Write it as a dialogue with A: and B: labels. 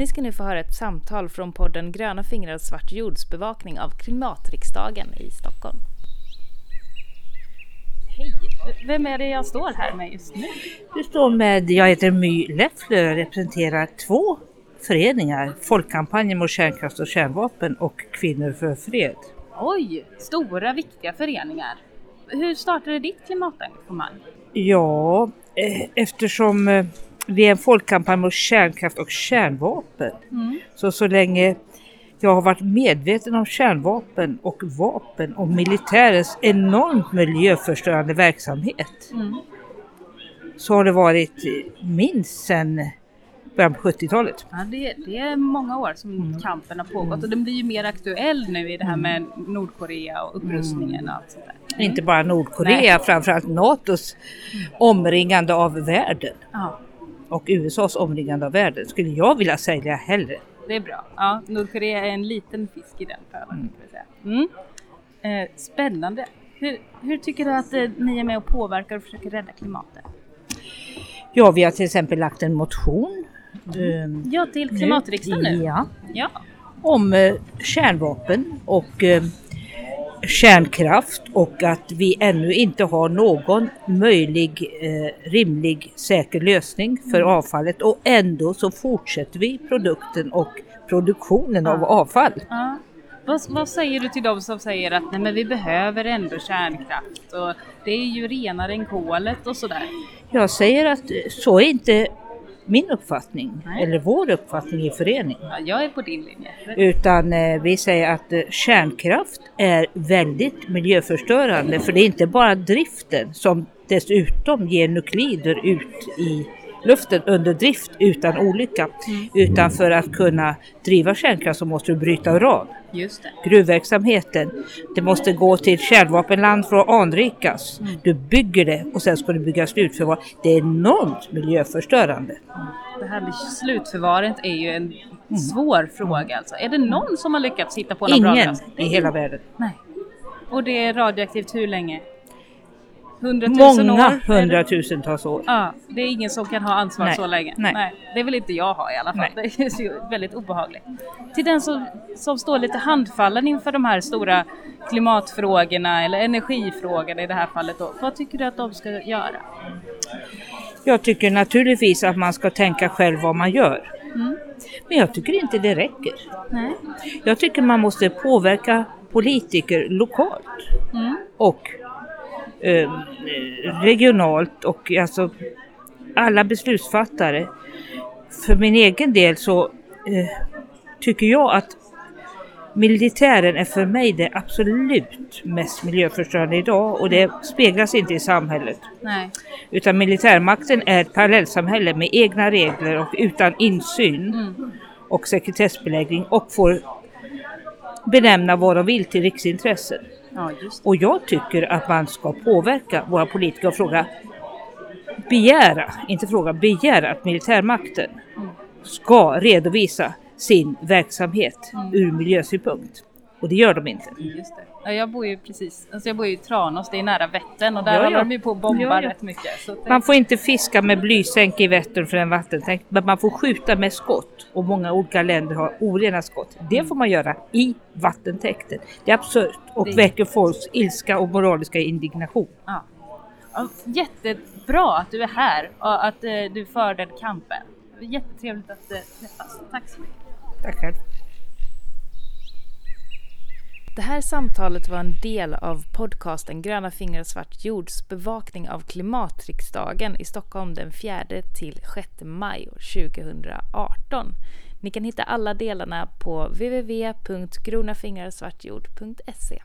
A: Ni ska nu få höra ett samtal från podden Gröna fingrar svart jordsbevakning av Klimatriksdagen i Stockholm. Hej! Vem är det jag står här med just nu?
B: Du står med, jag heter My Leffler och representerar två föreningar. Folkkampanjen mot kärnkraft och kärnvapen och Kvinnor för fred.
A: Oj, stora viktiga föreningar. Hur startade ditt klimatengagemang?
B: Ja, eh, eftersom vi är en folkkampanj mot kärnkraft och kärnvapen.
A: Mm.
B: Så så länge jag har varit medveten om kärnvapen och vapen och militärens enormt miljöförstörande verksamhet
A: Mm.
B: så har det varit minst sedan början på 70-talet.
A: Ja, det, det är många år som kampen har pågått och den blir ju mer aktuell nu i det här med Nordkorea och upprustningen och allt sånt där.
B: Inte bara Nordkorea, framförallt NATOs omringande av världen
A: Ja,
B: och USAs omringande av världen skulle jag vilja säga hellre.
A: det är bra. Ja, Nordkorea är en liten fisk i den pölen. säga. Mm. Eh, spännande. Hur, hur tycker du att eh, ni är med och påverkar och försöker rädda klimatet?
B: Ja, vi har till exempel lagt en motion ehm,
A: Ja, till klimatriksdagen nu.
B: Ja,
A: Ja.
B: om eh, kärnvapen och eh, kärnkraft och att vi ännu inte har någon möjlig, eh, rimlig, säker lösning för avfallet och ändå så fortsätter vi produkten och produktionen av avfall.
A: ja. Vad, vad säger du till dem som säger att nej, men vi behöver ändå kärnkraft och det är ju renare än kolet och sådär?
B: Jag säger att så är inte min uppfattning
A: Nej.
B: eller vår uppfattning i föreningen.
A: Ja, jag är på din linje.
B: Utan eh, vi säger att eh, kärnkraft är väldigt miljöförstörande för det är inte bara driften som dessutom ger nuklider ut i luften under drift utan olycka. Utan för att kunna driva kärnkraft så måste du bryta uran.
A: Just det.
B: Gruvverksamheten, det måste gå till kärnvapenland för att anrikas. Du bygger det och sen ska du bygga slutförvar. Det är enormt miljöförstörande.
A: Det här med slutförvaret är ju en svår fråga alltså. Är det någon som har lyckats hitta på någon bra
B: Ingen i hela världen.
A: Nej. Och det är radioaktivt hur länge? Hundratusen
B: Många
A: år?
B: hundratusentals år.
A: Ja, det är ingen som kan ha ansvar
B: Nej.
A: så länge.
B: Nej.
A: det vill inte jag ha i alla fall.
B: Nej.
A: Det är väldigt obehagligt. Till den som, som står lite handfallen inför de här stora klimatfrågorna eller energifrågorna i det här fallet då. Vad tycker du att de ska göra?
B: Jag tycker naturligtvis att man ska tänka själv vad man gör.
A: Mm.
B: Men jag tycker inte det räcker.
A: Nej.
B: Jag tycker man måste påverka politiker lokalt
A: Mm.
B: och eh, regionalt och alltså alla beslutsfattare. För min egen del så eh, tycker jag att militären är för mig det absolut mest miljöförstörande idag och det speglas inte i samhället.
A: Nej.
B: Utan militärmakten är ett parallellsamhälle med egna regler och utan insyn
A: Mm.
B: och sekretessbeläggning och får benämna vad de vill till riksintressen.
A: Ja,
B: Och jag tycker att man ska påverka våra politiker och fråga, begära, inte fråga, begära att militärmakten ska redovisa sin verksamhet ur miljösynpunkt. Och det gör de inte.
A: Just det. Ja, jag bor ju precis, alltså jag bor ju i Tranås, det är nära Vättern och där
B: Ja,
A: håller
B: ja.
A: de ju på och bombar
B: Ja,
A: rätt mycket. Att
B: Man får inte fiska med blysänke i Vättern för en vattentänk, men man får skjuta med skott. Och många olika länder har orena skott. Det får man göra i vattentäkten. Det är absurt och
A: Det-
B: väcker folks ilska och moraliska indignation.
A: Ja. Jättebra att du är här och att eh, du för den kampen. Jättetrevligt att eh, träffas. Tack så mycket.
B: Tackar.
A: Det här samtalet var en del av podcasten Gröna fingrar och svart jords bevakning av klimatriksdagen i Stockholm den 4 till 6 maj 2018. Ni kan hitta alla delarna på www.gronafingrarsvartjord.se